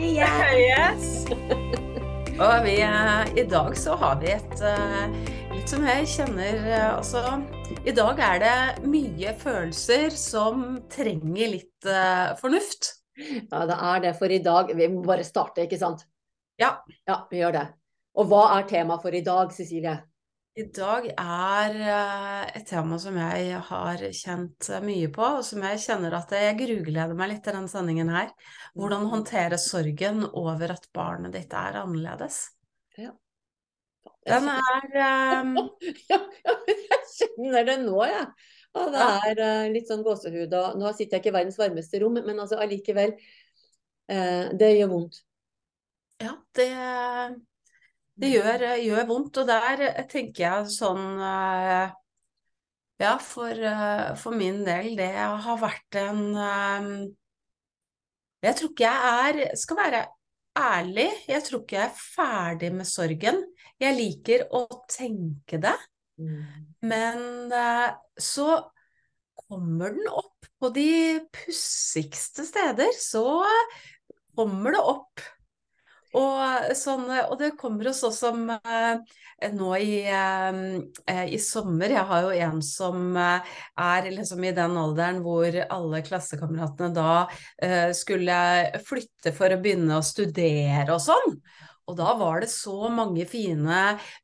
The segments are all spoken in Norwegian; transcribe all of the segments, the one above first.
Igjen. Yes. Og vi, i dag så har vi et eh, litt som jeg kjenner eh, Altså, i dag er det mye følelser som trenger litt eh, fornuft. Ja, det er det for i dag. Vi må bare starte, ikke sant? Ja. Ja, vi gjør det. Og hva er temaet for i dag, Cecilie? I dag er eh, et tema som jeg har kjent mye på, og som jeg kjenner at jeg grugleder meg litt til den sendingen her. Hvordan håndtere sorgen over at barnet ditt er annerledes. Ja. Den er um... Ja, ja, jeg kjenner det nå, jeg. Ja, det er eh, litt sånn gåsehud. Og nå sitter jeg ikke i verdens varmeste rom, men altså allikevel. eh, det gjør vondt. Ja, det, det gjør, gjør vondt, og der tenker jeg sånn eh, Ja, for, eh, for min del, det har vært en eh, Jeg tror ikke jeg er Skal være ærlig, jeg tror ikke jeg er ferdig med sorgen. Jeg liker å tenke det, men eh, så kommer den opp på de pussigste steder. Så kommer det opp. Og, sånn, og det kommer jo sånn som eh, nå i, eh, i sommer. Jeg har jo en som eh, er liksom i den alderen hvor alle klassekameratene da eh, skulle flytte for å begynne å studere og sånn. Og da var det så mange fine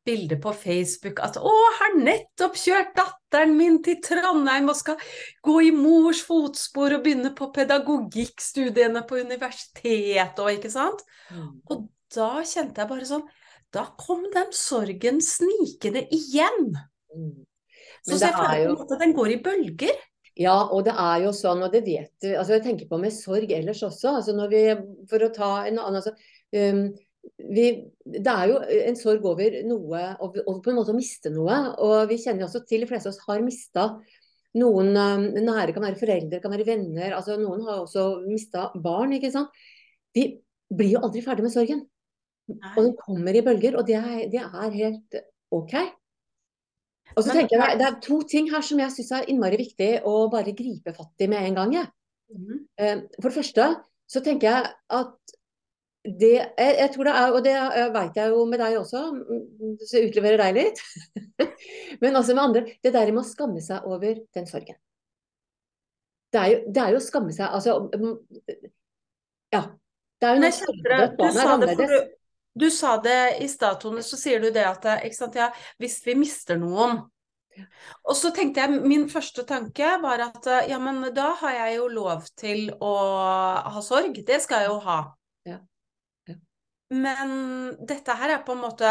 bilder på Facebook at 'Å, har nettopp kjørt datteren min til Trondheim og skal gå i mors fotspor og begynne på pedagogikkstudiene på universitetet og ikke sant?' Og da kjente jeg bare sånn Da kom den sorgen snikende igjen. Mm. Så, Men så jeg det er føler jo- at den går i bølger. Ja, og det er jo sånn, og det vet du altså Jeg tenker på med sorg ellers også. altså når vi, For å ta en annen altså, um, vi, Det er jo en sorg over noe, over, over på en måte å miste noe. Og vi kjenner også til, de fleste av oss har mista noen um, nære, kan være foreldre, kan være venner. altså Noen har også mista barn. ikke sant? Vi blir jo aldri ferdig med sorgen. Og den kommer i bølger, og det er, det er helt OK. Og så tenker jeg, Det er to ting her som jeg syns er innmari viktig å bare gripe fatt i med en gang. Ja. Mhm. Eh, For det første så tenker jeg at det Jeg, jeg tror det er, og det veit jeg jo med deg også, mm, så jeg utleverer deg litt. Men også med andre. Det der med å skamme seg over den sorgen. Det er jo, det er jo å skamme seg Altså mm, Ja. Det er jo noe er annerledes. du, du sa det i stad, Tone, så sier du det at sant, ja, hvis vi mister noen Og så tenkte jeg, min første tanke var at ja, men da har jeg jo lov til å ha sorg. Det skal jeg jo ha. Men dette her er på en måte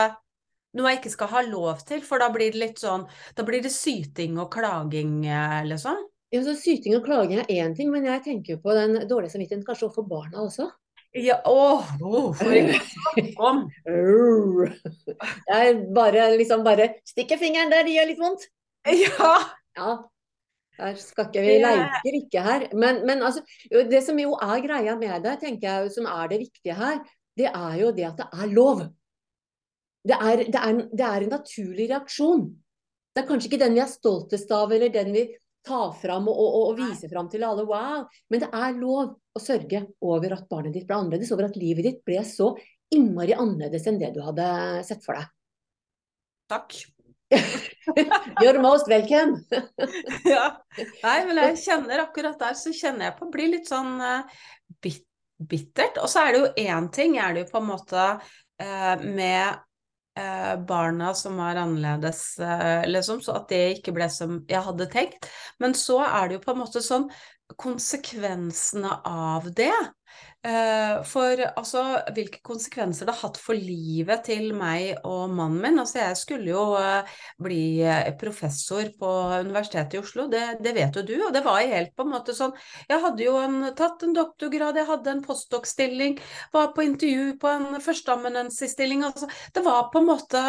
noe jeg ikke skal ha lov til, for da blir det litt sånn Da blir det syting og klaging, eh, liksom. Ja, så Syting og klaging er én ting, men jeg tenker jo på den dårlige samvittigheten kanskje overfor barna også. Ja, åh, oh, for ikke å snakke om. Arr. Jeg bare liksom bare stikker fingeren der, det gjør litt vondt. Ja. Ja, Der skal ikke vi leker ikke her. Men, men altså, det som jo er greia med det, tenker jeg, som er det viktige her, det er jo det at det er lov. Det er, det er, det er en naturlig reaksjon. Det er kanskje ikke den vi er stoltest av, eller den vi tar fram og, og, og viser fram til alle. Wow! Men det er lov å sørge over at barnet ditt ble annerledes, over at livet ditt ble så innmari annerledes enn det du hadde sett for deg. Takk. You're most welcome. Ja. Nei, men jeg kjenner akkurat der, så kjenner jeg på å bli litt sånn eh, bittert. Og så er det jo én ting, er det jo på en måte eh, med eh, barna som var annerledes, eh, liksom, så at det ikke ble som jeg hadde tenkt. Men så er det jo på en måte sånn konsekvensene av det. Eh, for altså, hvilke konsekvenser det har hatt for livet til meg og mannen min. Altså, jeg skulle jo eh, bli eh, professor på Universitetet i Oslo, det, det vet jo du. Og det var helt på en måte sånn Jeg hadde jo en, tatt en doktorgrad, jeg hadde en postdoc-stilling, var på intervju på en førsteamanuensisstilling. Altså, det var på en måte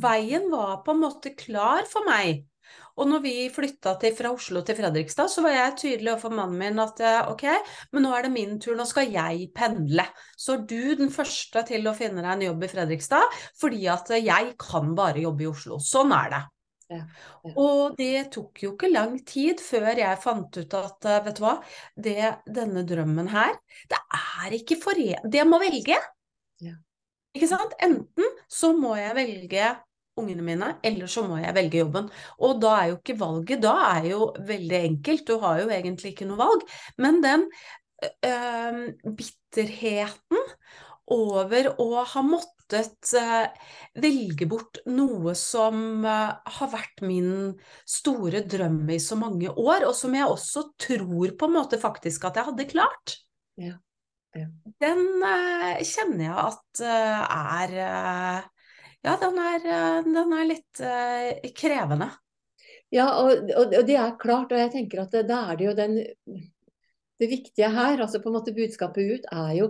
Veien var på en måte klar for meg. Og når vi flytta til, fra Oslo til Fredrikstad, så var jeg tydelig overfor mannen min at eh, ok, men nå er det min tur, nå skal jeg pendle. Så er du den første til å finne deg en jobb i Fredrikstad, fordi at jeg kan bare jobbe i Oslo. Sånn er det. Ja, ja. Og det tok jo ikke lang tid før jeg fant ut at eh, vet du hva, det, denne drømmen her, det er ikke foren... Det jeg må velge. Ja. Ikke sant? Enten så må jeg velge ungene mine, eller så må jeg velge jobben. Og da er jo ikke valget Da er jo veldig enkelt, du har jo egentlig ikke noe valg. Men den øh, bitterheten over å ha måttet øh, velge bort noe som øh, har vært min store drøm i så mange år, og som jeg også tror på en måte faktisk at jeg hadde klart. Ja. Ja. Den kjenner jeg at er Ja, den er, øh, den er litt uh, krevende. Ja, og, og, og det er klart, og jeg tenker at da er det jo den Det viktige her, altså på en måte budskapet ut, er jo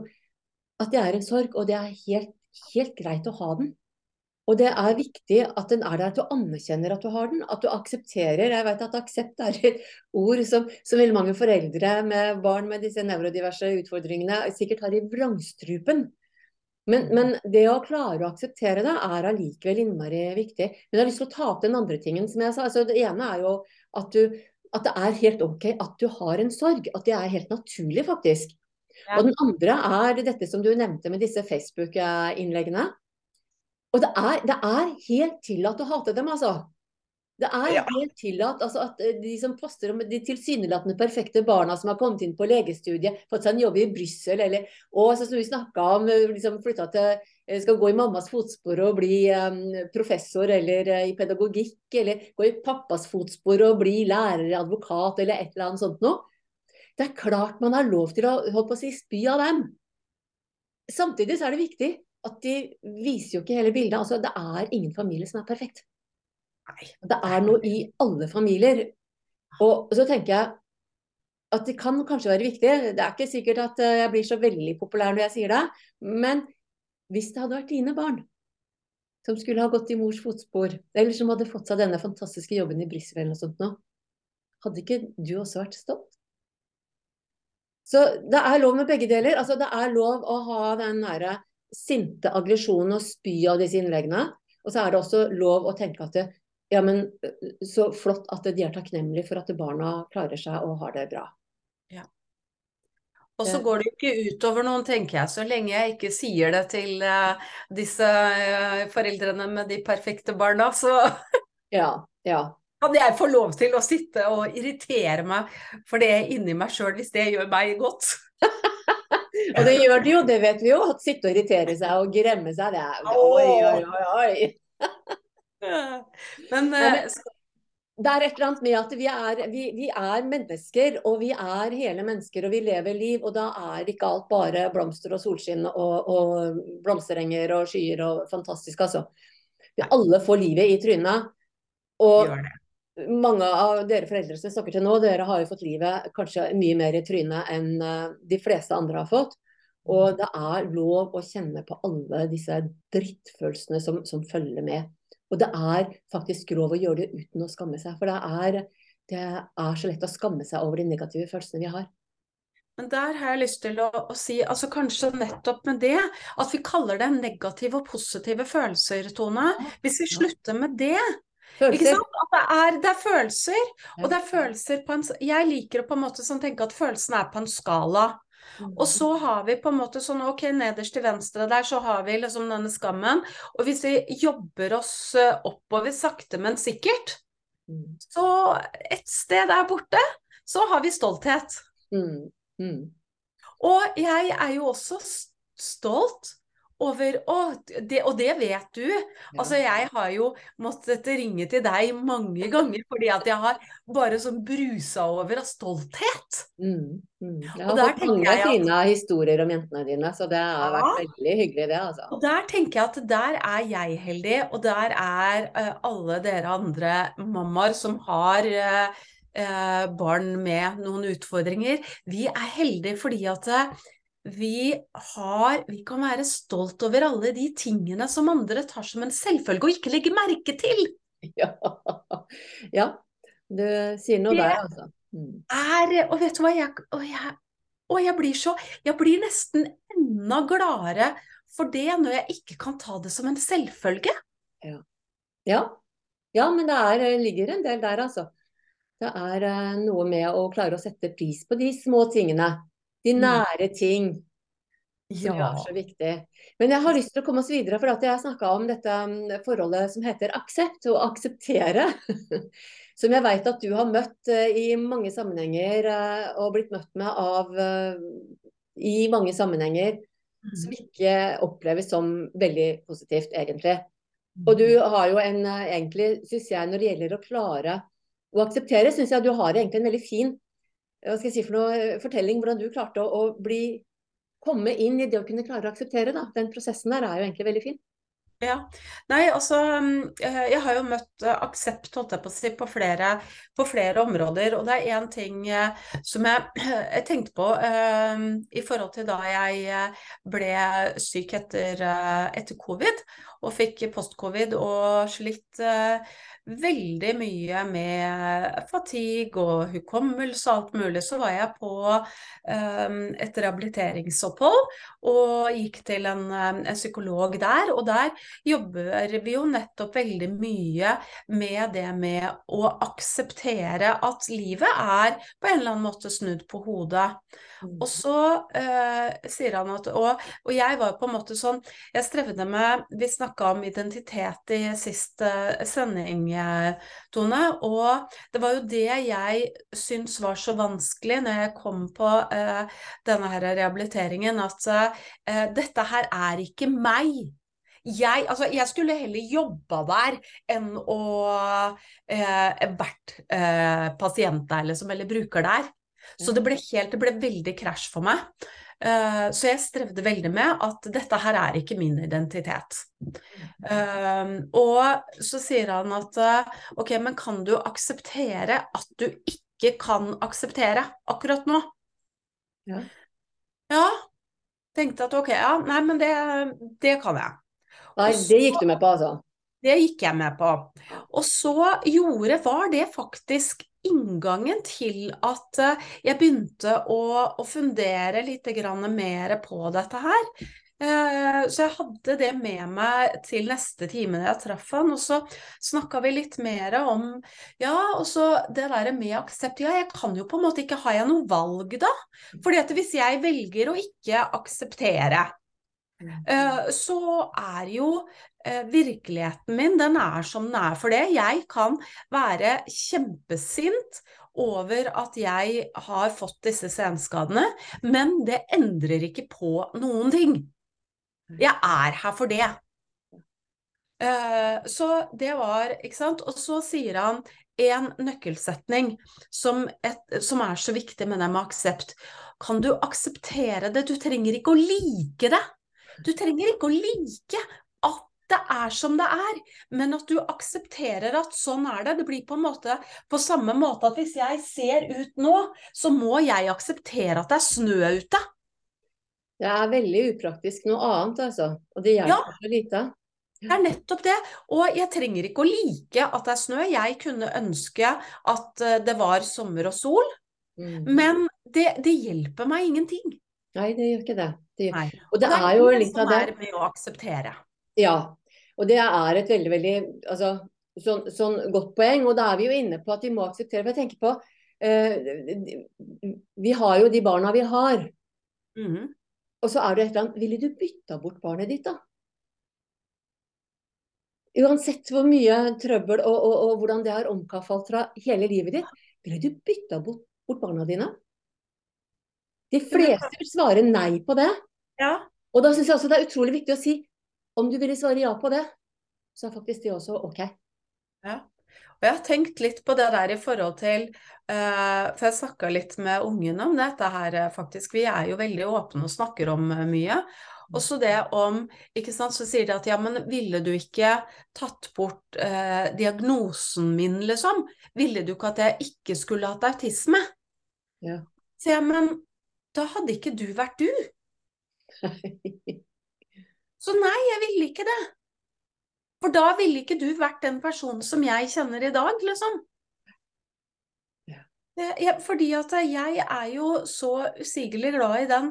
at det er en sorg, og det er helt, helt greit å ha den. Og det er viktig at den er der, at du anerkjenner at du har den, at du aksepterer. Jeg vet at aksept er et ord som, som veldig mange foreldre med barn med disse nevrodiverse utfordringene sikkert har i vrangstrupen. Men, men, det å klare å akseptere det er allikevel innmari viktig. Men jeg har lyst til å ta opp den andre tingen som jeg sa. Altså, det ene er jo at, du, at det er helt OK at du har en sorg. At det er helt naturlig, faktisk. Ja. Og den andre er dette som du nevnte med disse Facebook-innleggene. Og det er, det er helt tillatt å hate dem, altså. Det er Ja. helt tillatt altså, at eh, de som poster om de tilsynelatende perfekte barna som har kommet inn på legestudiet, fått seg en jobb i Brussel, eller og så som vi snakka om, eh, liksom flytta til eh, skal gå i mammas fotspor og bli eh, professor eller i pedagogikk, eller gå i pappas fotspor og bli lærer, advokat eller et eller annet sånt noe. Det er klart man har lov til å holdt på å si, spy av dem. Samtidig så er det viktig at de viser jo ikke hele bildet. Altså, det er ingen familie som er perfekt. Nei. Det er noe i alle familier. Og så tenker jeg at det kan kanskje være viktig. Det er ikke sikkert at eh, jeg blir så veldig populær når jeg sier det. Men hvis det hadde vært dine barn som skulle ha gått i mors fotspor, eller som hadde fått seg denne fantastiske jobben i Brussel eller noe sånt nå, hadde ikke du også vært stolt? Så det er lov med begge deler. Altså, det er lov å ha den nære sinte aggresjonen og spy av disse innleggene. Og så er det også lov å tenke at ja, men så flott at de er takknemlige for at barna klarer seg og har det bra. Og så går det jo ikke utover noen, tenker jeg, så lenge jeg ikke sier det til eh, disse eh, foreldrene med de perfekte barna, så Ja, ja. kan jeg få lov til å sitte og irritere meg for det inni meg sjøl, hvis det gjør meg godt. Og det gjør det jo, det vet vi jo. At sitte og irritere seg og gremme seg, det er Oi, oi, oi. Men eh, Det er et eller annet med at vi er, vi, vi er mennesker, og vi er hele mennesker, og vi lever liv. Og da er ikke alt bare blomster og solskinn og, og blomsterenger og skyer og fantastisk, altså. Vi alle får livet i trynet. Og mange av dere foreldre som jeg snakker til nå, dere har jo fått livet kanskje mye mer i trynet enn eh, de fleste andre har fått. Og det er lov å kjenne på alle disse drittfølelsene som, som følger med. Og det er faktisk grov å gjøre det uten å skamme seg. For det er, det er så lett å skamme seg over de negative følelsene vi har. Men der har jeg lyst til å, å si, altså kanskje nettopp med det, at vi kaller det negative og positive følelser, Tone. Hvis vi slutter med det, ikke sant? At det er, det er følelser, og det er følelser på en Jeg liker å på en måte sånn tenke at følelsene er på en skala. Mm. Og så har vi på en måte sånn, ok, nederst til venstre der så har vi liksom denne skammen. Og hvis vi jobber oss eh, oppover sakte, men sikkert, Mm. så et sted der borte, så har vi stolthet. Mm. Mm. Og jeg er jo også stolt over å, det, Og det vet du. Altså, jeg har jo måttet ringe til deg mange ganger fordi at jeg har bare sånn brusa over av stolthet. Mm. Mm. Jeg har fått mange at- fine historier om jentene dine, så det har Ja. vært veldig hyggelig, det, altså. Og der tenker jeg at der er jeg heldig, og der er uh, alle dere andre mammaer som har eh, barn med noen utfordringer. Vi er heldige fordi at vi har Vi kan være stolt over alle de tingene som andre tar som en selvfølge og ikke legger merke til. Ja. ja. Du sier noe der, altså. Mm. Er, og vet du hva, jeg, og jeg, og jeg blir så Jeg blir nesten enda gladere for det når jeg ikke kan ta det som en selvfølge. Ja. Ja, men det er, eh, ligger en del der, altså. Det er eh, noe med å klare å sette pris på de små tingene. De Mm. nære ting som Ja. er så viktig. Men jeg har lyst til å komme oss videre, for jeg snakka om dette mm, forholdet som heter aksept, og akseptere. Som jeg veit at du har møtt eh, i mange sammenhenger, eh, og blitt møtt med av eh, i mange sammenhenger, som Mm. ikke oppleves som veldig positivt, egentlig. Og du har jo en egentlig, syns jeg, når det gjelder å klare å akseptere, syns jeg du har egentlig en veldig fin hva skal jeg si for noe, eh, fortelling hvordan du klarte å, å bli komme inn i det å kunne klare å akseptere. da. Den prosessen der er jo egentlig veldig fin. Ja. Nei, altså mm, eh, Jeg har jo møtt eh, aksept holdt jeg på å si, på flere, på flere områder. Og det er én ting eh, som jeg, jeg tenkte på eh, i forhold til da jeg eh, ble syk etter, eh, etter covid og fikk post-covid og slitt eh, veldig mye med fatigue og hukommelse og alt mulig, så var jeg på eh, et rehabiliteringsopphold og gikk til en, eh, en psykolog der. Og der jobber vi jo nettopp veldig mye med det med å akseptere at livet er på en eller annen måte snudd på hodet. Og så eh, sier han at og, og jeg var på en måte sånn Jeg strevde med Vi snakka om identitet i sist eh, sending, eh, Tone. Og det var jo det jeg syns var så vanskelig når jeg kom på eh, denne her rehabiliteringen, at eh, dette her er ikke meg. Jeg, altså, jeg skulle heller jobba der enn å eh, vært eh, pasient der, liksom, eller bruker der. Så det ble helt, det ble veldig krasj for meg. Eh, så jeg strevde veldig med at dette her er ikke min identitet. Eh, og så sier han at eh, ok, men kan du akseptere at du ikke kan akseptere akkurat nå? Ja. Ja, tenkte at ok, ja, nei, men det, det kan jeg. Nei, det gikk du med på, altså. Det gikk jeg med på. Og så gjorde, var det faktisk inngangen til at eh, jeg begynte å, å fundere litt mer på dette her. Eh, Så jeg hadde det med meg til neste time da jeg traff han, og så snakka vi litt mer om Ja, og så det der med aksept. Ja, jeg kan jo på en måte ikke ha jeg noe valg da. Fordi at hvis jeg velger å ikke akseptere, så er jo eh, virkeligheten min, den er som den er for det. Jeg kan være kjempesint over at jeg har fått disse senskadene, men det endrer ikke på noen ting. Jeg er her for det. Eh, så det var, ikke sant. Og så sier han en nøkkelsetning som, et, som er så viktig med det med aksept. Kan du akseptere det? Du trenger ikke å like det. Du trenger ikke å like at det er som det er, men at du aksepterer at sånn er det. Det blir på en måte på samme måte at hvis jeg ser ut nå, så må jeg akseptere at det er snø ute. Det er veldig upraktisk noe annet, altså. Og det hjelper Ja. så lite. Det er nettopp det. Og jeg trenger ikke å like at det er snø. Jeg kunne ønske at eh, det var sommer og sol, Mm. men det, det hjelper meg ingenting. Nei, det gjør ikke det. Det. Og det er jo litt av det. som er med å akseptere. Ja. Og det er et veldig, veldig altså, sånn, sånn godt poeng. Og da er vi jo inne på at vi må akseptere. For jeg tenker på eh, Vi har jo de barna vi har. Mm. Og så er det et eller annet Ville du bytta bort barnet ditt, da? Uansett hvor mye trøbbel og, og, og hvordan det har omkafalt fra hele livet ditt, ville du bytta bort, bort barna dine? De fleste vil svare nei på det. Ja. Og da syns jeg også det er utrolig viktig å si om du ville svare ja på det, så er faktisk det også OK. Ja. Og jeg har tenkt litt på det der i forhold til uh, For jeg snakka litt med ungene om dette her, eh, faktisk. Vi er jo veldig åpne og snakker om eh, mye. Og så det om ikke sant, Så sier de at ja, men ville du ikke tatt bort eh, diagnosen min, liksom? Ville du ikke at jeg ikke skulle hatt autisme? Ja. Så jeg, men da hadde ikke du vært du. Så nei, jeg ville ikke det. For da ville ikke du vært den personen som jeg kjenner i dag, liksom. Ja. Jeg, fordi at jeg er jo så usigelig glad i den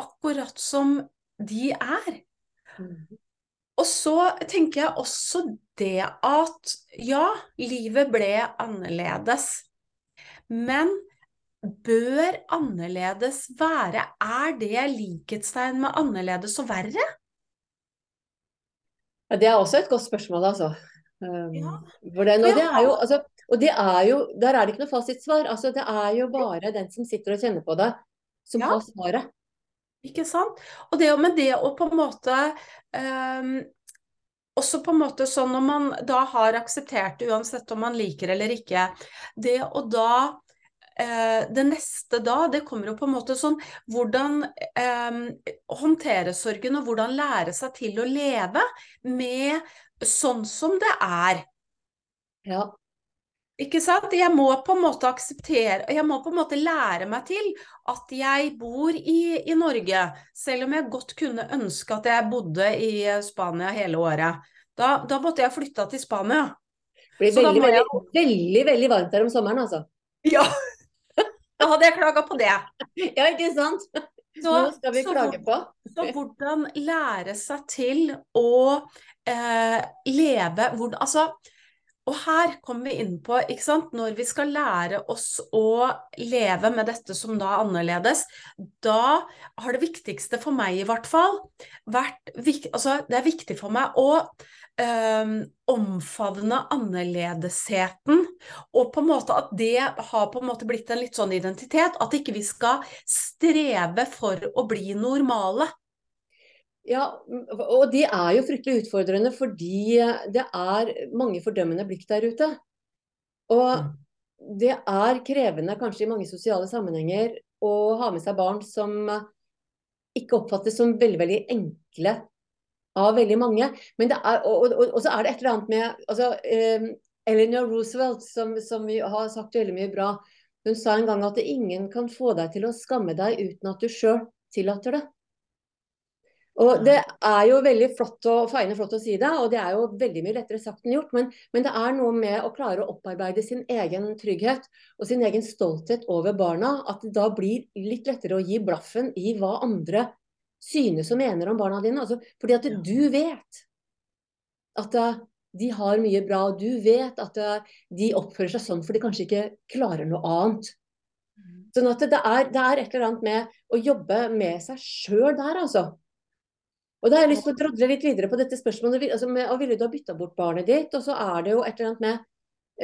akkurat som de er. Mm. Og så tenker jeg også det at ja, livet ble annerledes. Men bør annerledes være Er det likhetstegn med annerledes og verre? Ja, det er også et godt spørsmål, altså. Um, Ja. det, og, det er jo, altså, og det er jo, der er det ikke noe fasitsvar. Altså, det er jo bare den som sitter og kjenner på det, som Ja. har svaret. Ikke sant? Og det, med det å på en måte um, Også på en måte sånn når man da har akseptert det, uansett om man liker eller ikke Det å da eh, Det neste da, det kommer jo på en måte sånn Hvordan eh, håndtere sorgen, og hvordan lære seg til å leve med sånn som det er. Ja. Ikke sant? Jeg må på en måte akseptere Jeg må på en måte lære meg til at jeg bor i, i Norge, selv om jeg godt kunne ønske at jeg bodde i Spania hele året. Da, da måtte jeg flytta til Spania. Det blir veldig, jeg veldig, veldig, veldig varmt der om sommeren, altså. Ja! Da hadde jeg klaga på det. Ja, ikke sant? Så, Nå skal vi så klage på. Så hvordan lære seg til å eh, leve hvordan, Altså, og her kommer vi inn på, ikke sant, når vi skal lære oss å leve med dette som da er annerledes, da har det viktigste for meg i hvert fall vært Altså, det er viktig for meg å eh, omfavne annerledesheten, og på en måte at det har på en måte blitt en litt sånn identitet, at ikke vi skal streve for å bli normale. Ja, og de er jo fryktelig utfordrende fordi det er mange fordømmende blikk der ute. Og det er krevende kanskje i mange sosiale sammenhenger å ha med seg barn som ikke oppfattes som veldig, veldig enkle av veldig mange. Men det er, og, og, og så er det et eller annet med altså, eh, Eleanor Roosevelt, som, som har sagt veldig mye bra, hun sa en gang at ingen kan få deg til å skamme deg uten at du sjøl tillater det. Og Det er jo veldig flott å, fine, flott å si det, og det er jo veldig mye lettere sagt enn gjort. Men, men det er noe med å klare å opparbeide sin egen trygghet og sin egen stolthet over barna, at det da blir litt lettere å gi blaffen i hva andre synes og mener om barna dine. Altså, fordi at du vet at uh, de har mye bra, og du vet at uh, de oppfører seg sånn for de kanskje ikke klarer noe annet. Sånn at det er, det er et eller annet med å jobbe med seg sjøl der, altså. Og da har jeg lyst til å drodle litt videre på dette spørsmålet. Altså med, og ville du ha bytta bort barnet ditt? Og så er det jo et eller annet med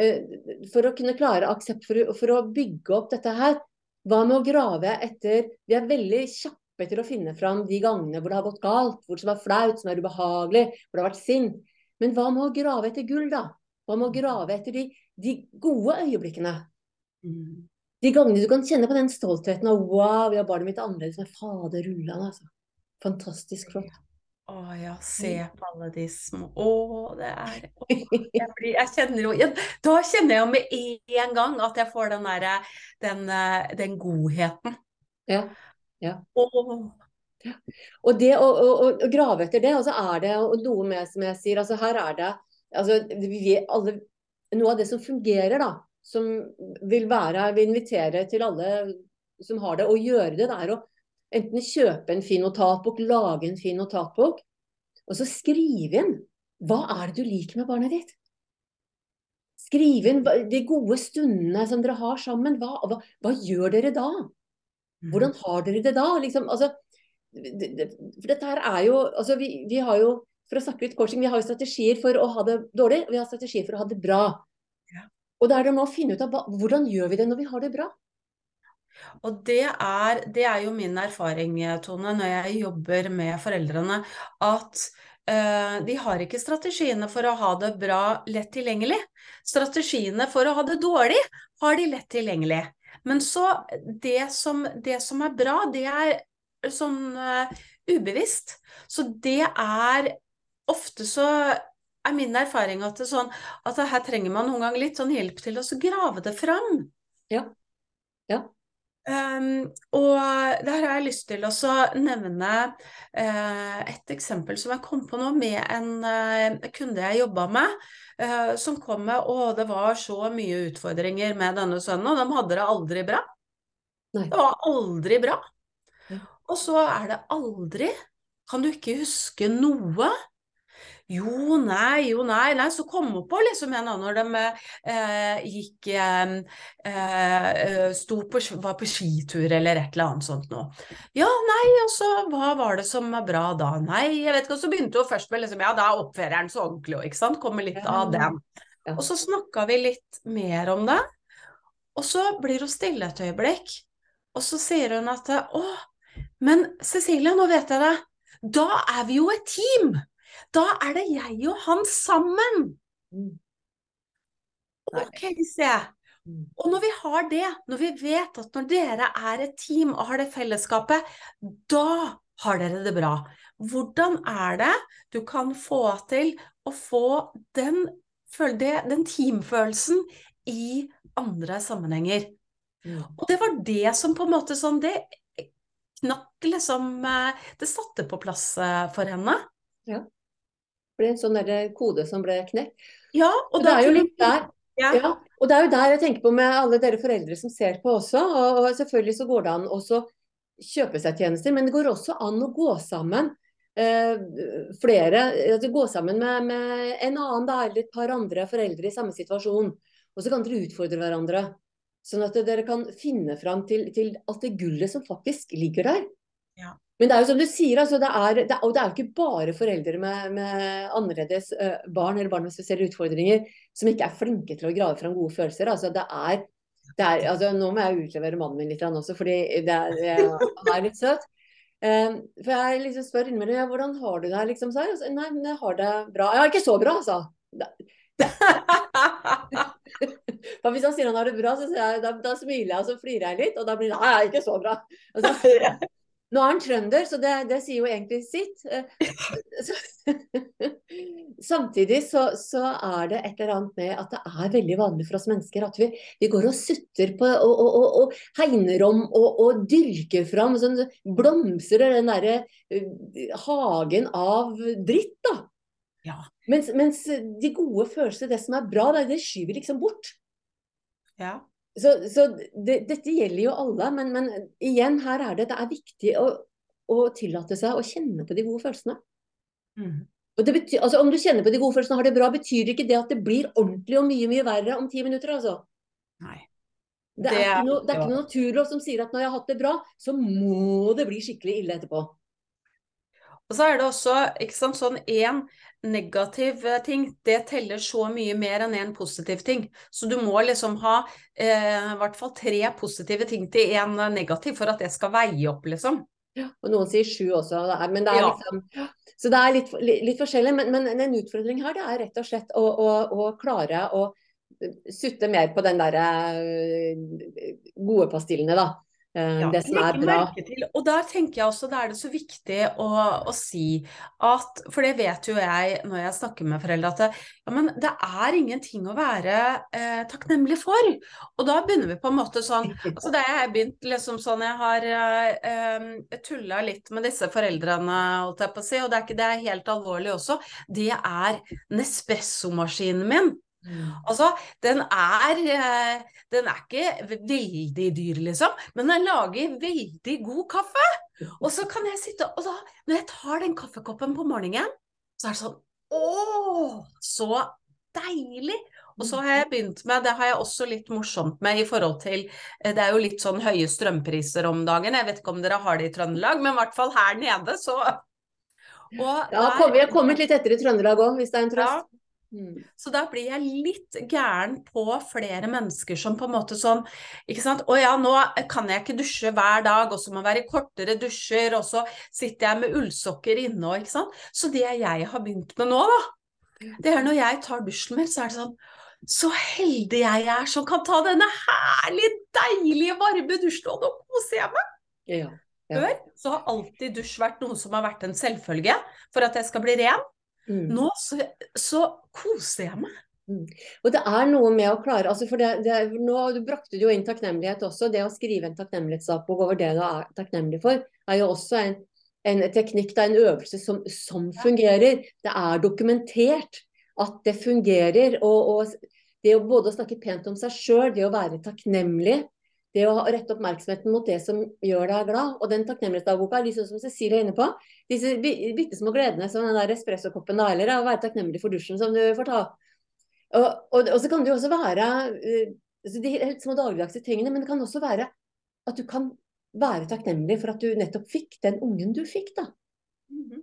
uh, For å kunne klare aksept, for, for, å bygge opp dette her, hva med å grave etter Vi er veldig kjappe til å finne fram de gangene hvor det har gått galt, hvor det som er flaut, som er ubehagelig, hvor det har vært sint. Men hva med å grave etter gull, da? Hva med å grave etter de, de gode øyeblikkene? Mm. De gangene du kan kjenne på den stoltheten av wow, ja, barnet mitt er annerledes med fader rullan, altså. Fantastisk flott. Å ja, se på alle de små Å, det er å, jeg, blir, jeg kjenner jo jeg, Da kjenner jeg jo med en gang at jeg får den derre den, eh, den godheten. Ja. ja. Å, Og det å, å, å grave etter det, og så er det noe med, som jeg sier, altså her er det altså, vi alle, Noe av det som fungerer, da, som vil være Vi inviterer til alle som har det, å gjøre det. Det er å enten kjøpe en fin notatbok, lage en fin notatbok, og så skrive inn hva er det du liker med barnet ditt. Skriv inn de gode stundene som dere har sammen. Hva, hva, hva gjør dere da? Hvordan har dere det da? Liksom, altså, det, det, for dette her er jo altså vi, vi, har jo for å snakke litt coaching, vi har jo strategier for å ha det dårlig, og vi har strategier for å ha det bra. Ja. Og da er det med å finne ut av hva, hvordan gjør vi det når vi har det bra. Og det er, det er jo min erfaring, Tone, når jeg jobber med foreldrene, at uh, de har ikke strategiene for å ha det bra lett tilgjengelig. Strategiene for å ha det dårlig har de lett tilgjengelig. Men så det som, det som er bra, det er sånn uh, ubevisst. Så det er ofte så er min erfaring at, det sånn, at her trenger man noen gang litt sånn hjelp til å grave det fram. Ja. Ja. Um, og der har jeg lyst til å nevne uh, et eksempel som jeg kom på nå, med en uh, kunde jeg jobba med, uh, som kom med å det var så mye utfordringer med denne sønnen, og de hadde det aldri bra. Nei. Det var aldri bra. Ja. Og så er det aldri Kan du ikke huske noe Jo, nei, jo, nei. nei. Så kom hun på liksom igjen når de eh, gikk eh, eh, Sto på, var på skitur eller et eller annet sånt noe. Ja, nei, og så hva var det som var bra da? Nei, jeg vet ikke. Og så begynte hun først med liksom Ja, da oppfører han så ordentlig, ikke sant. Kommer litt av den. Og så snakka vi litt mer om det. Og så blir hun stille et øyeblikk, og så sier hun at Å, men Cecilie, nå vet jeg det. Da er vi jo et team! Da er det jeg og han sammen. Mm. Ok, sier jeg. Og når vi har det, når vi vet at når dere er et team og har det fellesskapet, da har dere det bra. Hvordan er det du kan få til å få den, den teamfølelsen i andre sammenhenger? Mm. Og det var det som på en måte sånn Det knakk liksom eh, Det satte på plass eh, for henne. Ja ble en sånn kode som ble knekt. Ja, og det er jo litt der. Ja. ja. og det er jo der jeg tenker på med alle dere foreldre som ser på også. Og, og selvfølgelig så går det an å kjøpe seg tjenester, men det går også an å gå sammen. Eh, flere, altså gå sammen med, med, en annen da, eller et par andre foreldre i samme situasjon. Og så kan dere utfordre hverandre. Sånn at dere kan finne fram til, til alt det gullet som faktisk ligger der. Ja. Men det er jo som du sier, altså, det er, det, og det er jo ikke bare foreldre med, med annerledes uh, barn eller barn med spesielle utfordringer som ikke er flinke til å grave fram gode følelser. Altså, det er, det er, altså, nå må jeg utlevere mannen min litt også, fordi det er, han er litt søt. Um, for jeg liksom spør innimellom hvordan har du det her, liksom. Så, altså, nei, men jeg har det bra. Jeg har ikke så bra, altså. For hvis han sier han har det bra, så jeg, da, da, smiler jeg og så flirer jeg litt. Og da blir det nei, ikke så bra. Altså, Nå er han trønder, så det, det sier jo egentlig sitt. Samtidig så, så, er det et eller annet med at det er veldig vanlig for oss mennesker at vi, vi går og sutter på og, og, og, og hegner om og, dyrker fram sånn blomstrer den derre uh, hagen av dritt, da. Ja. Mens, mens, de gode følelsene, det som er bra, det, det skyver liksom bort. Ja. Så, så det, dette gjelder jo alle, men, men, igjen, her er det, det er viktig å, å, tillate seg å kjenne på de gode følelsene. Mm. Betyr, altså, om du kjenner på de gode følelsene og har det bra, betyr ikke det at det blir ordentlig og mye mye verre om ti minutter, altså. Nei. Det er, er, noe, det er ikke noe naturlov som sier at når jeg har hatt det bra, så må det bli skikkelig ille etterpå. Og så er det også ikke sant, sånn én negativ eh, ting, det teller så mye mer enn én en positiv ting. Så du må liksom ha eh, i hvert fall tre positive ting til én negativ for at det skal veie opp, liksom. Ja, og noen sier sju også, men det er liksom Så det er litt, litt forskjellig. Men, men, en utfordring her, det er rett og slett å, å, å klare å sutte mer på den derre eh, gode pastillene, da. Eh, ja, det som er bra. Og der tenker jeg også da er det så viktig å, å, si at For det vet jo jeg når jeg snakker med foreldre, at det, ja, men det er ingenting å være eh, takknemlig for. Og da begynner vi på en måte sånn altså Da jeg begynt liksom sånn Jeg har eh, tulla litt med disse foreldrene, holdt jeg på å si, og det er, ikke, det er helt alvorlig også. Det er Nespresso-maskinen min. Mm. Altså, den er, eh, den er ikke veldig dyr, liksom, men den lager veldig god kaffe. Og så kan jeg sitte Og da, når jeg tar den kaffekoppen på morgenen, så er det sånn Å, så deilig! Og så har jeg begynt med, det har jeg også litt morsomt med i forhold til eh, Det er jo litt sånn høye strømpriser om dagen. Jeg vet ikke om dere har det i Trøndelag, men i hvert fall her nede, så og Ja, vi har kommet litt etter i Trøndelag òg, hvis det er en trøst. Ja, Mm. Så da blir jeg litt gæren på flere mennesker som på en måte sånn ikke sant? Å ja, nå kan jeg ikke dusje hver dag, og så må være være kortere dusjer, og så sitter jeg med ullsokker inne og ikke sant. Så det jeg har begynt med nå, da, det er når jeg tar dusjen min, så er det sånn så heldig jeg er som kan ta denne herlig deilige, varme dusjen, og nå koser jeg meg. Ja, ja. Før så har alltid dusj vært noe som har vært en selvfølge for at jeg skal bli ren. Mm. Nå så, så, koser jeg meg. Mm. Og det er noe med å klare altså for det, det, nå, Du brakte jo inn takknemlighet også. Det å skrive en takknemlighetsdagbok over det du er takknemlig for, er jo også en, en teknikk, det er en øvelse som, som, fungerer. Det er dokumentert at det fungerer. Og, og det å både snakke pent om seg sjøl, det å være takknemlig, det å rette oppmerksomheten mot det som gjør deg glad. Og den takknemlighetsdagboka er sånn som Cecilie er inne på. Disse bitte små gledene som den der espressokoppen da, eller å være takknemlig for dusjen som du får ta. Og, og, og så kan det jo også være uh, de helt små dagligdagse tingene, men det kan også være at du kan være takknemlig for at du nettopp fikk den ungen du fikk, da. -hmm.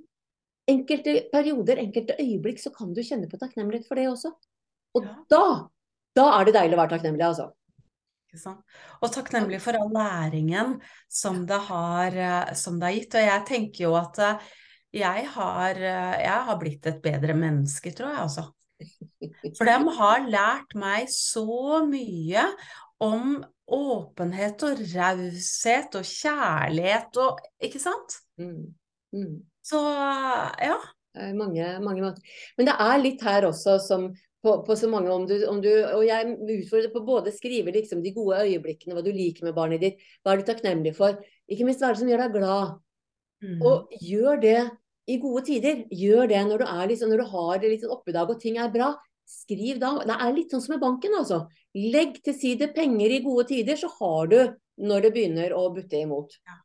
Enkelte perioder, enkelte øyeblikk, så kan du kjenne på takknemlighet for det også. Og da, da er det deilig å være takknemlig, altså. Og takknemlig for all læringen som det, har, eh, som det har gitt. Og jeg tenker jo at eh, jeg har, eh, jeg har blitt et bedre menneske, tror jeg, altså. For de har lært meg så mye om åpenhet og raushet og kjærlighet og Ikke sant? Mm. Mm. Så ja. Mange, mange måter. Men det er litt her også som på, på, så mange om du, om du, Og jeg utfordrer på både skrive liksom, de gode øyeblikkene, hva du liker med barnet ditt, hva er du takknemlig for. Ikke minst hva er det som gjør deg glad. Mm. Og gjør det i gode tider. Gjør det når du, liksom, når du har det litt sånn oppedag og ting er bra. Skriv da. Det er litt sånn som med banken, altså. Legg til side penger i gode tider, så har du når det begynner å butte imot. Ja.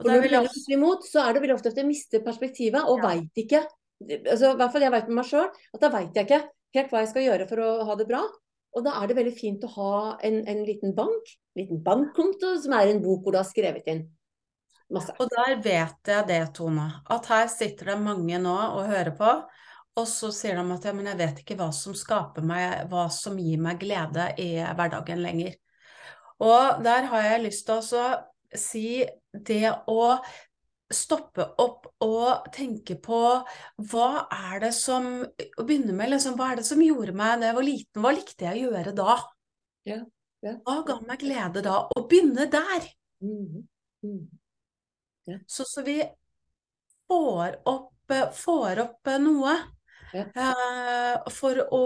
Og når det begynner å butte imot, så er det veldig ofte at du mister perspektivet og ja. veit ikke altså, I hvert fall jeg vet med meg sjøl, at da veit jeg ikke helt hva jeg skal gjøre for å ha det bra. Og da er det veldig fint å ha en, en liten bank, en liten bankkonto, som er en bok hvor du har skrevet inn masse. Og der vet jeg det, Tone, at her sitter det mange nå og hører på. Og så sier de at ja, men jeg vet ikke hva som skaper meg, hva som gir meg glede i hverdagen lenger. Og der har jeg lyst til å si det å stoppe opp og tenke på hva er det som Å begynne med liksom, hva er det som gjorde meg da jeg var liten, hva likte jeg å gjøre da? Ja, ja. Hva ga meg glede da? Å begynne der. Mm, mm. Ja. Så, så vi får opp, får opp noe Uh, for, å,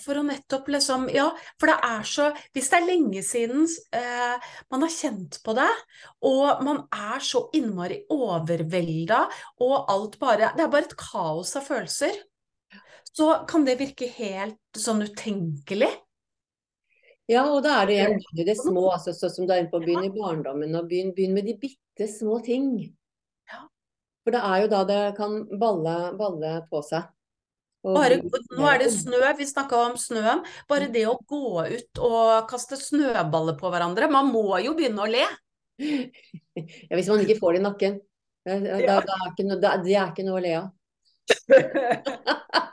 for, å, nettopp liksom Ja, for det er så Hvis det er lenge siden uh, man har kjent på det, og man er så innmari overvelda, og alt bare Det er bare et kaos av følelser. Så kan det virke helt sånn utenkelig. Ja, og da er det igjen begynne det små, altså, sånn som du er inne på å begynne i barndommen. og Begynne begynn med de bitte små ting. For det er jo da det kan balle, balle på seg. Bare, nå er det snø, vi snakka om snøen. Bare det å gå ut og kaste snøballer på hverandre. Man må jo begynne å le. Ja, hvis man ikke får det i nakken. Da, ja. da er ikke da, det er ikke noe å le av.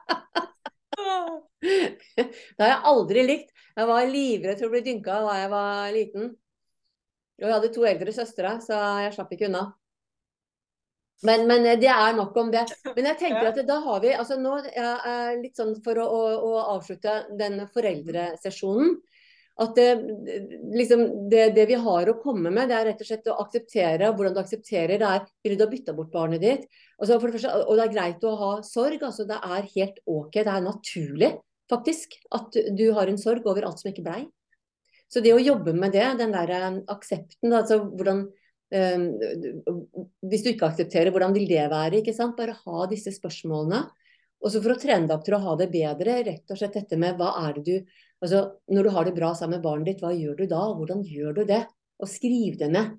det har jeg aldri likt. Jeg var livredd for å bli dynka da jeg var liten. Og jeg hadde to eldre søstre, så jeg slapp ikke unna. Men, men, eh, det er nok om det. Men jeg tenker at da har vi altså nå er litt sånn For å, å, å avslutte den foreldresesjonen. At det, liksom, det, det, vi har å komme med, det er rett og slett å akseptere hvordan du aksepterer det er Vil du ha bytta bort barnet ditt? Altså det første, og det er greit å ha sorg. altså Det er helt ok. Det er naturlig faktisk at du har en sorg over alt som ikke blei. Så det å jobbe med det, den der eh, aksepten, altså hvordan hvis du ikke aksepterer, hvordan vil det være? ikke sant? Bare ha disse spørsmålene. Og så for å trene deg opp til å ha det bedre, rett og slett dette med hva er det du Altså når du har det bra sammen med barnet ditt, hva gjør du da? Hvordan gjør du det? Og skriv det ned.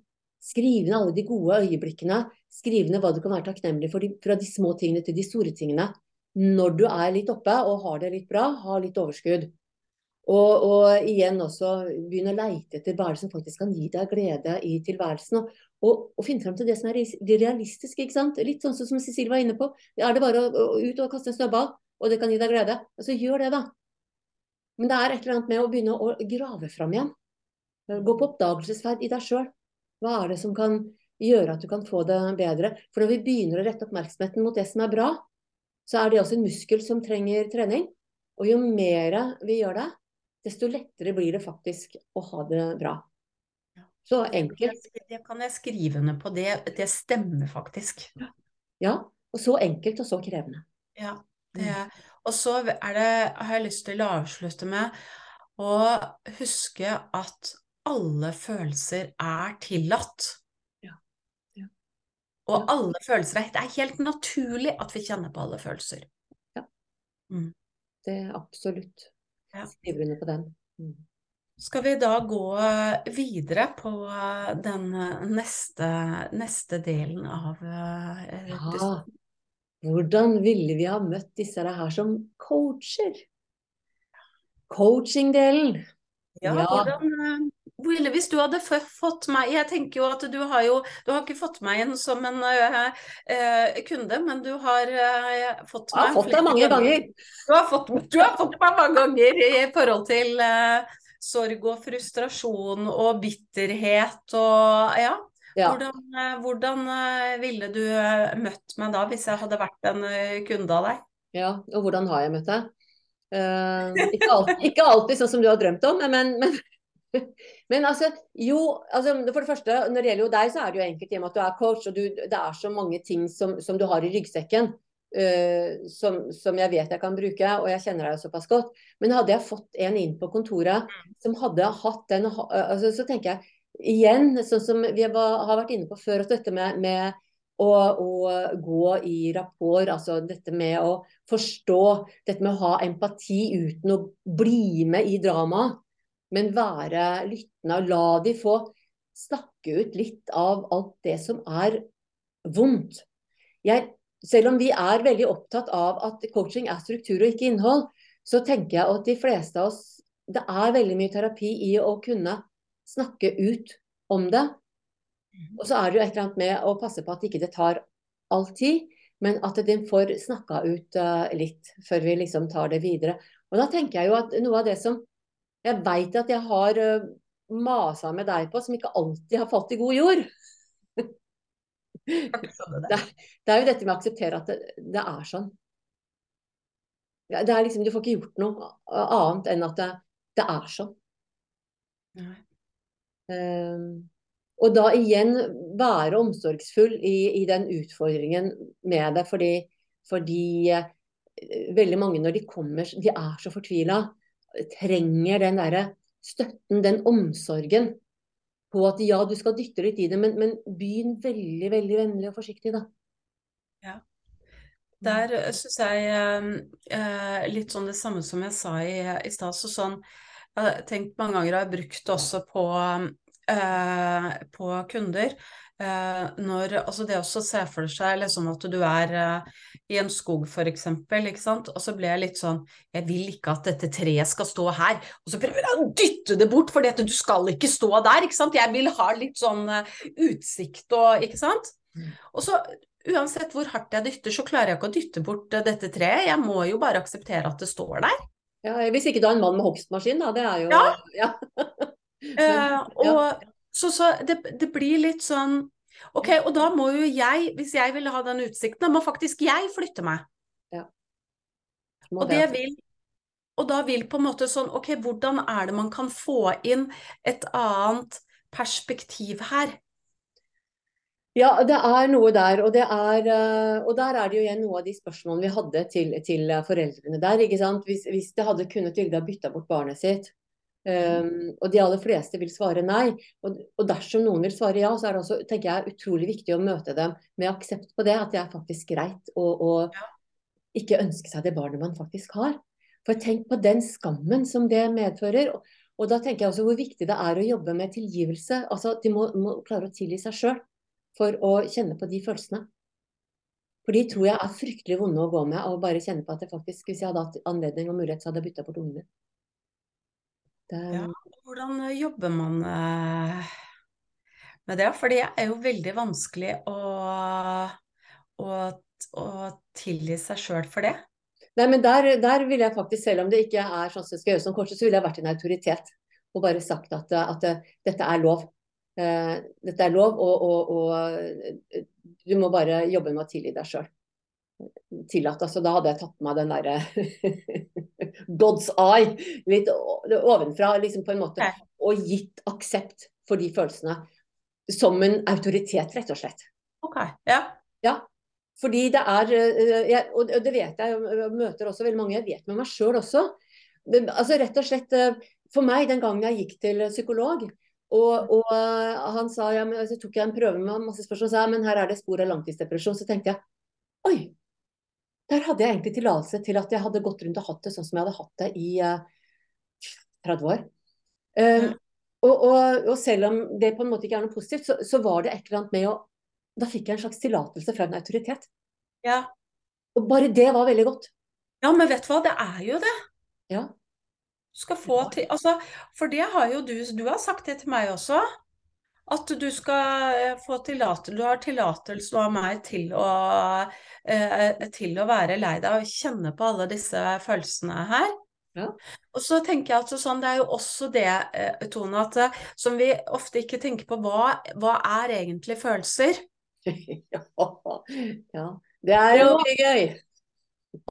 Skriv ned alle de gode øyeblikkene. Skriv ned hva du kan være takknemlig for, de, fra de små tingene til de store tingene. Når du er litt oppe og har det litt bra, ha litt overskudd. Og, og, igjen også begynne å leite etter hva det som faktisk kan gi deg glede i tilværelsen. Og, og, og finne frem til det som er realistisk. ikke sant? Litt sånn som Cecilie var inne på. Er det bare å, å ut og kaste en snøball, og det kan gi deg glede, så gjør det, da. Men det er et eller annet med å begynne å grave fram igjen. Gå på oppdagelsesferd i deg sjøl. Hva er det som kan gjøre at du kan få det bedre? For når vi begynner å rette oppmerksomheten mot det som er bra, så er det også en muskel som trenger trening. Og jo mer vi gjør det, desto lettere blir det faktisk å ha det bra. Så enkelt. Det kan jeg skrive ned på. Det, det stemmer faktisk. Ja. Og så enkelt og så krevende. Ja. Det, og så det, har jeg lyst til å avslutte med å huske at alle følelser er tillatt. Ja. Ja. Og alle følelser er Det er helt naturlig at vi kjenner på alle følelser. Ja. Mm. Det er absolutt. Ja. Skriver under på den. Mm. Skal vi da gå videre på den neste, neste delen av eh, Ja. Hvordan ville vi ha møtt disse her som coacher? Coaching-delen. Ja, Ja. hvordan ville Hvis du hadde fått meg Jeg tenker jo at du har jo Du har ikke fått meg inn som en uh, uh, kunde, men du har uh, fått Jeg har meg fått deg mange ganger. Du har fått, du har fått meg mange ganger i forhold til sorg og frustrasjon og bitterhet og ja. Ja. Hvordan, hvordan ville du møtt meg da, hvis jeg hadde vært en kunde av deg? ja. Og hvordan har jeg møtt deg? Ikke, alltid, ikke alltid sånn som du har drømt om, men, men, men altså, jo, altså, for det første, når det gjelder jo deg, så er det jo enkelt i at du er coach, og du, det er så mange ting som, som du har i ryggsekken. Uh, som, som jeg vet jeg kan bruke, og jeg kjenner deg jo såpass godt. Men hadde jeg fått en inn på kontoret som hadde hatt den altså, Så tenker jeg igjen, sånn som vi har vært inne på før, at dette med, med å, å gå i rapport, altså dette med å forstå, dette med å ha empati uten å bli med i dramaet, men være lyttende og la de få snakke ut litt av alt det som er vondt. Jeg, selv om vi er veldig opptatt av at coaching er struktur og ikke innhold, så tenker jeg at de fleste av oss Det er veldig mye terapi i å kunne snakke ut om det. Og så er det jo et eller annet med å passe på at ikke det tar all tid, men at den får snakka ut eh, litt før vi liksom tar det videre. Og da tenker jeg jo at noe av det som jeg veit at jeg har uh, masa med deg på, som ikke alltid har falt i god jord, det, det er jo dette med å akseptere at det, det er sånn. Det er liksom, du får ikke gjort noe annet enn at det, det er sånn. Um, og da igjen være omsorgsfull i, i den utfordringen med det, fordi, fordi eh, veldig mange når de kommer, de er så fortvila, trenger den derre støtten, den omsorgen på at ja, du skal dytte litt i det, men, men begynn veldig, veldig vennlig og forsiktig, da. Ja. Der syns jeg eh, eh, litt sånn det samme som jeg sa i, i stad. Så sånn, jeg har tenkt mange ganger, og har brukt det også på, eh, på kunder. Eh, når, altså det også se for seg liksom at du er eh, i en skog ikke sant. Og så ble jeg litt sånn Jeg vil ikke at dette treet skal stå her. Og så prøver jeg å dytte det bort, for du skal ikke stå der, ikke sant. Jeg vil ha litt sånn eh, utsikt og Ikke sant. Og så uansett hvor hardt jeg dytter, så klarer jeg ikke å dytte bort dette treet. Jeg må jo bare akseptere at det står der. Ja, hvis ikke du er en mann med hogstmaskin, da. Det er jo Ja. ja. Eh, og så, så det, det blir litt sånn Ok, og da må jo jeg, hvis jeg vil ha den utsikten, da må faktisk jeg flytte meg. Må Og det vil Og da vil på en måte sånn Ok, hvordan er det man kan få inn et annet perspektiv her? Ja, det er noe der. Og, det er, eh, og der er det jo igjen noe av de spørsmålene vi hadde til, til foreldrene der. ikke? Hvis, hvis det hadde kunnet Vilde ha bytta bort barnet sitt, um, og de aller fleste vil svare nei, og, og dersom noen vil svare ja, så er det også tenker jeg, utrolig viktig å møte dem med aksept på det, at det er faktisk greit å, å ikke ønske seg det barnet man faktisk har. For tenk på den skammen som det medfører. Og, og da tenker jeg også hvor viktig det er å jobbe med tilgivelse. Altså, De må, må klare å tilgi seg sjøl for å kjenne på de følelsene. For de tror jeg er fryktelig vonde å gå med, og bare kjenne på at det faktisk, hvis jeg hadde hatt anledning og mulighet, så hadde jeg bytta bort ungene. Det, Ja, hvordan jobber man eh, med det? For det er jo veldig vanskelig å, å, å tilgi seg sjøl for det. Nei, men der, der vil jeg faktisk, selv om det ikke er sånn som skal gjøre som korset, så ville jeg vært en autoritet og bare sagt at, at dette er lov. Eh, dette er lov, og, og, og, du må bare jobbe med å tilgi deg sjøl. Tillatt. Altså, da hadde jeg tatt meg den derre God's eye litt ovenfra, liksom på en måte, og gitt aksept for de følelsene. Som en autoritet, rett og slett. Ok, ja. Ja. Fordi det er eh, jeg, Og det vet jeg, jeg møter også veldig mange, jeg vet med meg sjøl også. Det, altså rett og slett eh, For meg, den gangen jeg gikk til psykolog, og, og eh, han sa ja, men, så tok jeg en prøve med masse spørsmål, og sa men her er det spor av langtidsdepresjon. Så tenkte jeg oi, der hadde jeg egentlig tillatelse til at jeg hadde gått rundt og hatt det sånn som jeg hadde hatt det i uh, 30 år. Um, og, og, og, selv om det på en måte ikke er noe positivt, så, så, var det et eller annet med å Da fikk jeg en slags tillatelse fra en autoritet. Ja. Og bare det var veldig godt. Ja, men vet du hva, det er jo det. Ja. Du skal få til Altså, for det har jo du Du har sagt det til meg også. At du skal eh, få tillatelse Du har tillatelse av meg til å, eh, til å være lei deg og kjenne på alle disse følelsene her. Ja. Og så tenker jeg at sånn, Det er jo også det, eh, Tone, at som vi ofte ikke tenker på, hva, hva er egentlig følelser? ja, ja. Det er jo veldig gøy.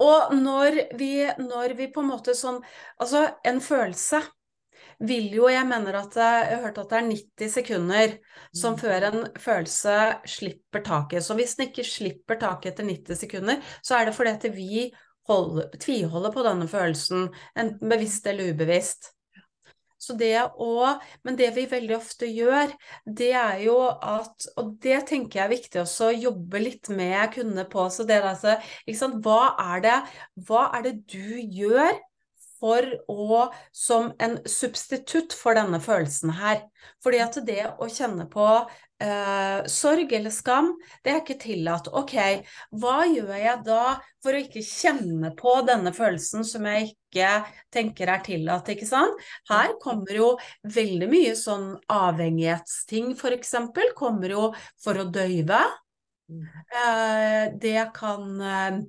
Og når vi, når vi på en måte sånn Altså, en følelse vil jo Jeg mener at jeg har hørt at det er 90 sekunder som mm. før en følelse slipper taket. Så hvis den ikke slipper taket etter 90 sekunder, så er det fordi at vi holder, tviholder på denne følelsen, enten bevisst eller ubevisst. Så det å, men det vi veldig ofte gjør, det er jo at Og det tenker jeg er viktig også å jobbe litt med kundene på. Så det altså, hva, er det, hva er det du gjør for å Som en substitutt for denne følelsen her. Fordi at det å kjenne på eh, sorg eller skam, det er ikke tillatt. Ok, hva gjør jeg da for å ikke kjenne på denne følelsen som jeg ikke tenker er tillatt, ikke sant? Her kommer jo veldig mye sånn avhengighetsting, f.eks. Kommer jo for å døyve. Mm. Eh, det kan eh,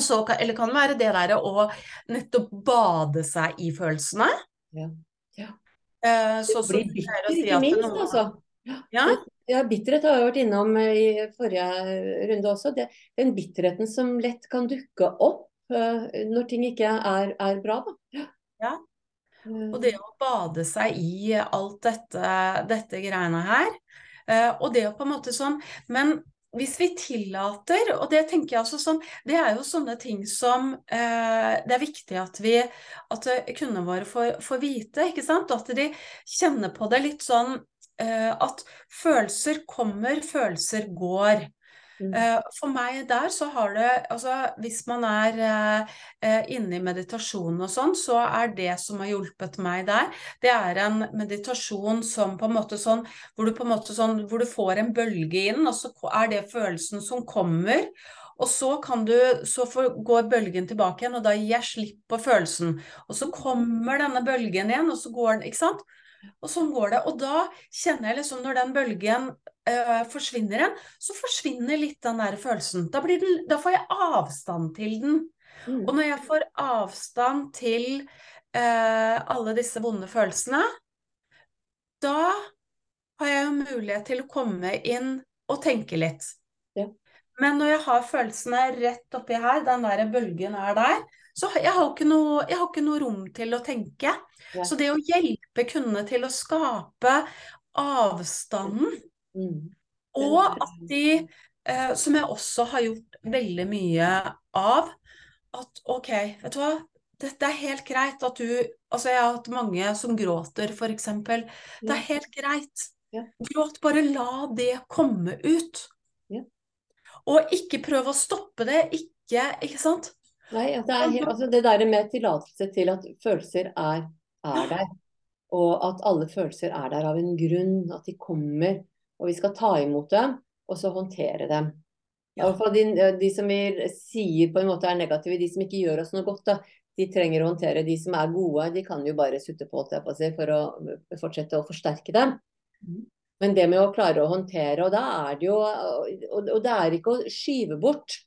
så, eller kan det være det der å nettopp bade seg i følelsene. Ja. ja. Eh, så, det blir bitter, si ikke minst, noen... altså. Ja. ja, bitterhet har jeg vært innom eh, i forrige runde også. Det, den bitterheten som lett kan dukke opp uh, når ting ikke er, er bra. Da. Ja. Og det å bade seg i alt dette, dette greiene her. Uh, og det å på en måte sånn Men hvis vi tillater, og det tenker jeg også sånn, det er jo sånne ting som eh, det er viktig at vi, at kundene våre får, får, vite, ikke sant? At de kjenner på det litt sånn eh, at følelser kommer, følelser går. Mm. Eh, for meg der så har det Altså hvis man er eh, eh, inne i meditasjon og sånn, så er det som har hjulpet meg der, det er en meditasjon som på en måte sånn hvor du på en måte sånn hvor du får en bølge inn, og så er det følelsen som kommer. Og så du, så går bølgen tilbake igjen, og da gir jeg slipp på følelsen. Og så kommer denne bølgen igjen, og så går den, ikke sant. Og sånn går det. Og da kjenner jeg liksom når den bølgen øh, forsvinner igjen, så forsvinner litt den der følelsen. Da, den, da får jeg avstand til den. Mm. Og når jeg får avstand til øh, alle disse vonde følelsene, da har jeg jo mulighet til å komme inn og tenke litt. Ja. Men når jeg har følelsene rett oppi her, den der bølgen er der, så jeg har ikke noe, har ikke noe rom til å tenke. Ja. Så det å hjelpe kundene til å skape avstanden Mm. Og at de, eh, som jeg også har gjort veldig mye av, at OK, vet du hva, dette er helt greit at du Altså, jeg har hatt mange som gråter, f.eks. Det er helt greit. Gråt, bare la det komme ut. Ja. Og ikke prøv å stoppe det. Ikke Ikke sant? Nei, det, er, altså det der med tillatelse til at følelser er, er der. Og at alle følelser er der av en grunn. At de kommer og vi skal ta imot dem, og så håndtere dem. Ja. De, de, som vi sier på en måte er negative, de som ikke gjør oss noe godt, da, de trenger å håndtere. De som er gode, de kan jo bare sutte på, for å fortsette å forsterke dem. Mm. Men det med å klare å håndtere, og da er det jo Og, og det er ikke å skyve bort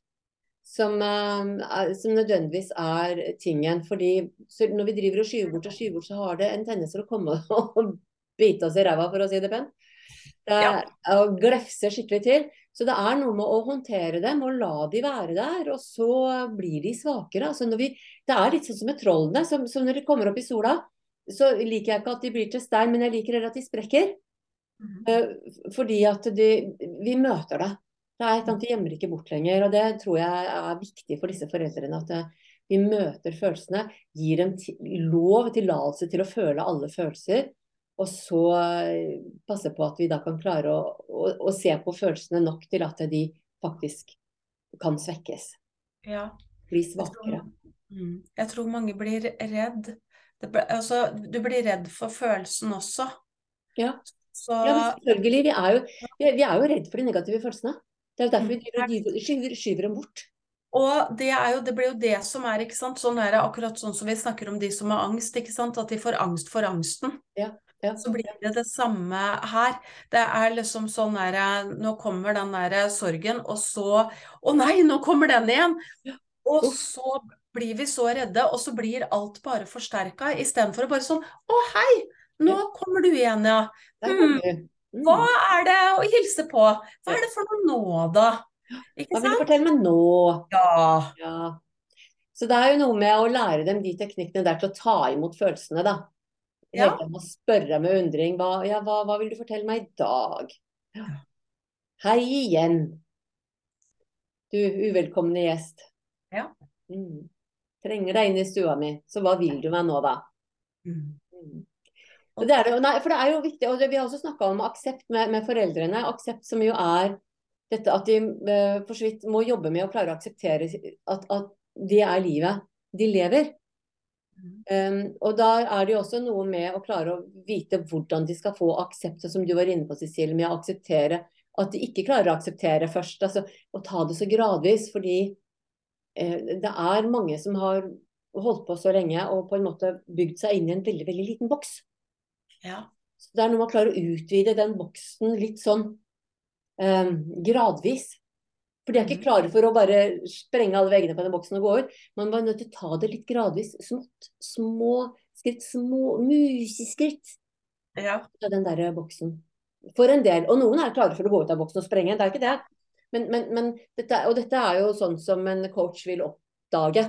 som, uh, som nødvendigvis er tingen. fordi når vi driver og skyver bort og skyver bort, så har det en tendens til å komme og bite oss i ræva, for å si det pent. Det er, ja. Og glefse skikkelig til. Så det er noe med å håndtere dem og la de være der, og så blir de svakere. Altså vi, det er litt sånn som med trollene. Som, som, når de kommer opp i sola, så liker jeg ikke at de blir til stein, men jeg liker heller at de sprekker. Mm. Uh, fordi at de, vi møter det. Det er et annet, De gjemmer ikke bort lenger. og Det tror jeg er viktig for disse foreldrene. At uh, vi møter følelsene, gir dem lov, tillatelse til å føle alle følelser. Og så eh, passe på at vi da kan klare å, å, å, se på følelsene nok til at de faktisk kan svekkes. Ja. Bli svakere. Jeg tror, mm, jeg tror mange blir redd. det, ble- altså, du blir redd for følelsen også. Ja. Så Ja, men selvfølgelig. Vi er jo, vi vi er jo redd for de negative følelsene. Det er derfor vi driver skyver, skyver dem bort. Og det er jo, det blir jo det som er, ikke sant. Sånn er det akkurat sånn som vi snakker om de som har angst, ikke sant. At de får angst for angsten. Ja, ja. Så blir det det samme her. Det er liksom sånn derre Nå kommer den derre sorgen, og så Å nei, nå kommer den igjen! Og så blir vi så redde, og så blir alt bare forsterka, istedenfor å bare sånn Å hei, nå kommer du igjen, ja. Hmm. Mm. Hva er det å hilse på? Hva er det for noe nå, da? Ikke Hva vil du fortelle meg nå? Ja. Ja. Så det er jo noe med å lære dem de teknikkene der til å ta imot følelsene, da. Ja. Å spørre med undring. Hva, ja, hva, hva vil du fortelle meg i dag? Ja. Hei igjen. Du uvelkomne gjest. Ja. Mm. Trenger deg inn i stua mi. Så hva vil du meg nå, da? Mm. Det det, nei, for det er jo viktig, og det, vi har også snakka om aksept med, med foreldrene. Aksept som jo er dette at de uh, for så vidt må jobbe med å klare å akseptere at, at det er livet de lever. Um, og da er det jo også noe med å klare å vite hvordan de skal få aksept, som du var inne på, Cecilie, med å akseptere at de ikke klarer å akseptere først. Altså, å ta det så gradvis, fordi uh, det er mange som har holdt på så lenge og på en måte bygd seg inn i en veldig, veldig liten boks. Ja. Så det er når man klarer å utvide den boksen litt sånn eh, gradvis. For de er ikke Mhm. klare for å bare sprenge alle veggene på den boksen og gå ut. Man var nødt til å ta det litt gradvis. Smått. Små skritt. Små museskritt ja. av den der boksen. For en del. Og noen er klare for å gå ut av boksen og sprenge. Det er ikke det. Men, men, men dette, og dette er jo sånn som en coach vil oppdage.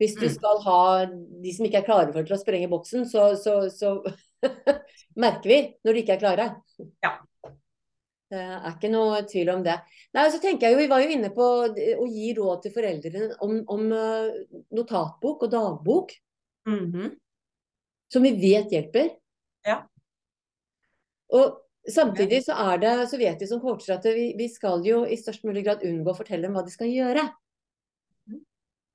Hvis du Mm. skal ha de som ikke er klare for til å sprenge boksen, så, så, så merker vi når de ikke er klare. Ja. Det er ikke noe tvil om det. Nei, så tenker jeg jo, Vi var jo inne på å gi råd til foreldrene om, om eh, notatbok og dagbok, Mhm. som vi vet hjelper. Ja. Og samtidig så er det, så vet vi som coacher at vi, vi skal jo i størst mulig grad unngå å fortelle dem hva de skal gjøre. Mhm.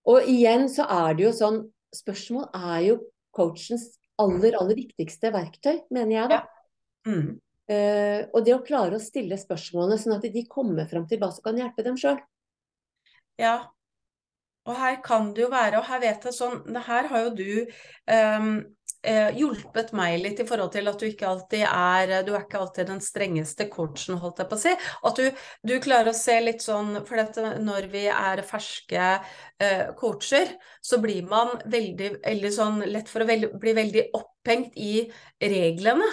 Og igjen så er det jo sånn Spørsmål er jo coachens aller, aller viktigste verktøy, mener jeg da. Ja. Mm. Uh, og det å klare å stille spørsmålene sånn at de kommer fram til hva som kan hjelpe dem sjøl. Ja. Og her kan det jo være, og her vet jeg sånn det Her har jo du eh, hjulpet meg litt i forhold til at du ikke alltid er Du er ikke alltid den strengeste coachen, holdt jeg på å si. At du, du klarer å se litt sånn For dette, når vi er ferske eh, coacher, så blir man veldig, veldig sånn lett for å veld, bli veldig opphengt i reglene.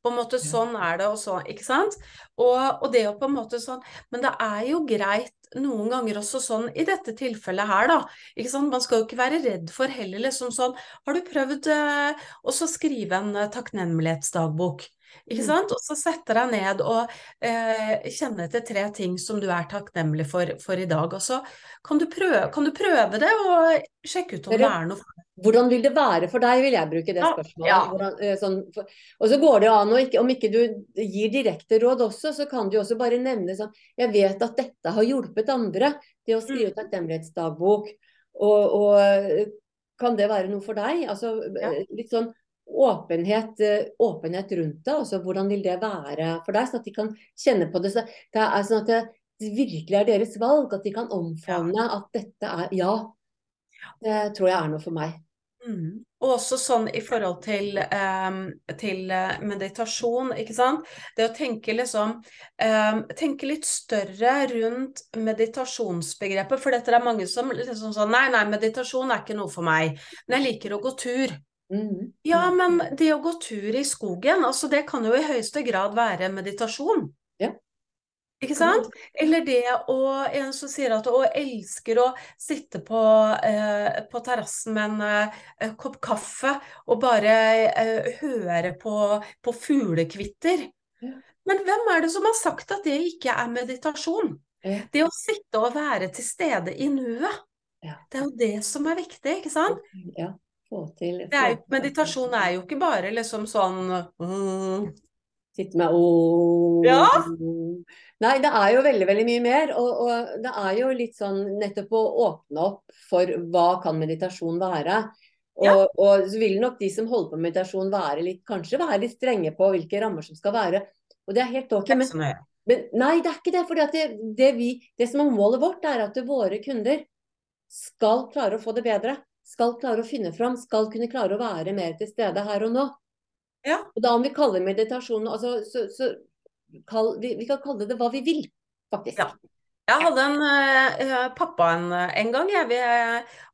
På en måte sånn er det og sånn, ikke sant? Og, og det å på en måte sånn Men det er jo greit noen ganger også sånn i dette tilfellet her, da. Ikke sant? Man skal jo ikke være redd for heller liksom sånn Har du prøvd eh, også skrive en eh, takknemlighetsdagbok? Ikke Mm. sant? Og så sette deg ned og eh, kjenne etter tre ting som du er takknemlig for, for i dag. Og så kan du, prøve, kan du prøve det og sjekke ut om det er noe Hvordan vil det være for deg, vil jeg bruke det spørsmålet. ja. Hvordan, eh, sånn, for, og så går det jo an, ikke, om ikke du gir direkte råd også, så kan du også bare nevne sånn Jeg vet at dette har hjulpet andre, det å skrive Mm. takknemlighetsdagbok. Og, og eh, kan det være noe for deg? Altså Ja. eh, litt sånn åpenhet, eh, åpenhet rundt det. Altså hvordan vil det være for deg, sånn at de kan kjenne på det. Så det er sånn at det, det virkelig er deres valg, at de kan omfavne at dette er Ja, det tror jeg er noe for meg. Mm. Og også sånn i forhold til, um, til eh, meditasjon, ikke sant. Det å tenke liksom um, Tenke litt større rundt meditasjonsbegrepet. For dette er mange som liksom sånn Nei, nei, meditasjon er ikke noe for meg. Men jeg liker å gå tur. Mhm. Ja, men det å gå tur i skogen, altså det kan jo i høyeste grad være meditasjon. Ja. Ikke sant? Eller det å En som sier at å elsker å sitte på, eh, på terrassen med en eh, kopp kaffe og bare eh, høre på, på fuglekvitter. Ja. Men hvem er det som har sagt at det ikke er meditasjon? Ja. Det å sitte og være til stede i nuet. Ja. Det er jo det som er viktig, ikke sant? Ja, få til Det er meditasjon er jo ikke bare liksom sånn mm, Sitte med å Ja. Nei, det er jo veldig, veldig mye mer. Og, og det er jo litt sånn nettopp å åpne opp for hva kan meditasjon være. Og, Ja. og så vil nok de som holder på med meditasjon være litt, kanskje være litt strenge på hvilke rammer som skal være. Og det er helt ok. Men, men nei, det er ikke det. For det, det, det som er målet vårt, er at våre kunder skal klare å få det bedre. Skal klare å finne fram, skal kunne klare å være mer til stede her og nå. Ja. Og da om vi kaller meditasjon altså, så, så kall, vi, vi kan kalle det hva vi vil, faktisk. Ja. Jeg hadde en uh, pappa en, en gang, jeg, vi,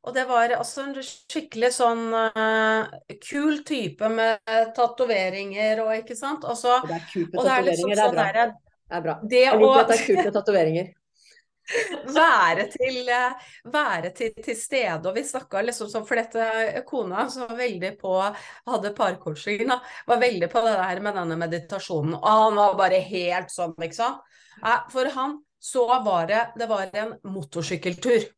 og det var altså en skikkelig sånn uh, kul type med tatoveringer og ikke sant. Og, det er kult med liksom tatoveringer, det er sånn bra. Det er bra. Det Jeg liker at det er kult med tatoveringer. være til, eh, være til, til stede, og vi snakka liksom sånn, for dette kona som var veldig på hadde parcoaching, var veldig på det der med denne meditasjonen, og han var bare helt sånn, liksom. Eh, For han så var det, det var en motorsykkeltur.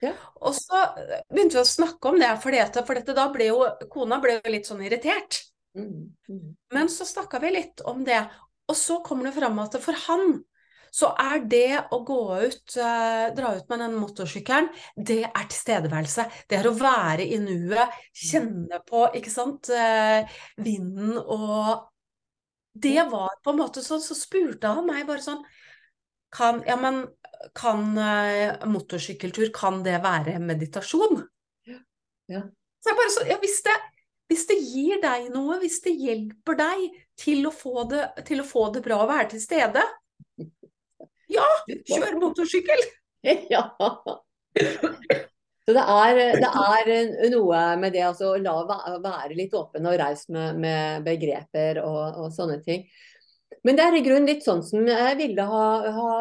Ja. Og så begynte vi å snakke om det, for dette, for dette da ble jo kona ble jo litt sånn irritert. Mm, mm. Men så snakka vi litt om det, og så kommer det fram at for han så er det å gå ut, eh, dra ut med den motorsykkelen, det er tilstedeværelse. Det er å være i nuet, kjenne på, ikke sant, eh, vinden og Det var på en måte sånn, så spurte han meg bare sånn kan, Ja, men kan eh, motorsykkeltur, kan det være meditasjon? Ja. Så jeg bare så, ja, hvis det, hvis det gir deg noe, hvis det hjelper deg til å få det, til å få det bra og være til stede, kjør motorsykkel! Ja. Så det er, det er noe med det altså, å la være litt åpen og raus med, med begreper og, og sånne ting. Men det er i grunnen litt sånn som jeg ville ha, ha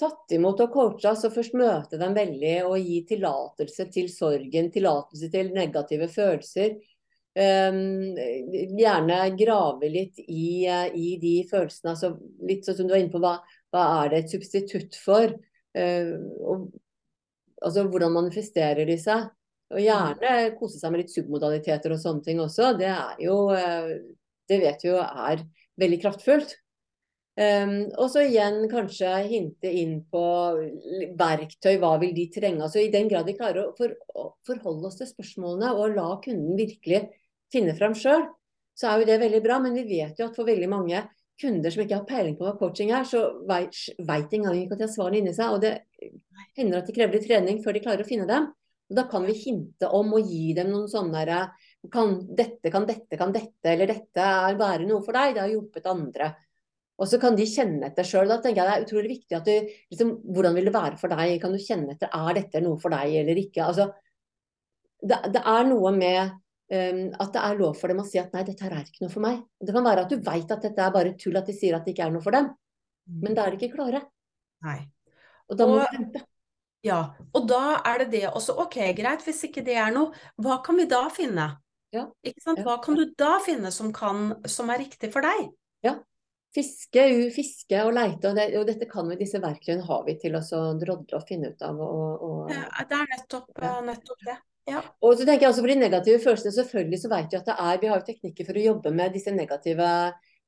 tatt imot og coacha, så først møte dem veldig og gi tillatelse til sorgen, tillatelse til negative følelser. Um, gjerne grave litt i, i de følelsene. Altså, litt sånn som du var inne på, hva, hva er det et substitutt for? Eh, og, altså hvordan manifesterer de seg? Og gjerne kose seg med litt submodaliteter og sånne ting også. Det er jo eh, Det vet vi jo er veldig kraftfullt. Um, og så igjen kanskje hinte inn på verktøy, hva vil de trenge? Altså I den grad de klarer å, for, å forholde oss til spørsmålene og la kunden virkelig finne fram sjøl, så er jo det veldig bra. Men vi vet jo at for veldig mange kunder som ikke har peiling på hva coaching er, så veit de engang ikke at de har svarene inni seg. Og det hender at de krever litt trening før de klarer å finne dem. Og da kan vi hinte om og gi dem noen sånne derre kan dette, kan dette, kan dette, eller dette er være noe for deg. Det har hjulpet andre. Og så kan de kjenne etter sjøl. Da tenker jeg det er utrolig viktig at du liksom, Hvordan vil det være for deg? Kan du kjenne etter er dette noe for deg eller ikke? Altså, det, det er noe med at det er lov for dem å si at nei, dette her er ikke noe for meg. Det kan være at du veit at dette er bare tull, at de sier at det ikke er noe for dem. Men da er de ikke klare. Nei. Og da må Og- du vente. Ja, og da er det det også. Ok, greit, hvis ikke det er noe, hva kan vi da finne? Ja, Ikke sant? Hva kan du da finne som, kan, som er riktig for deg? Ja. Fiske, fiske og leite. Og, det, og dette kan vi, disse verktøyene har vi til å så drodle og finne ut av. Og, og, Det er nettopp, nettopp det. Ja. Og så tenker jeg også for de negative følelsene, selvfølgelig så vet vi at det er Vi har jo teknikker for å jobbe med disse negative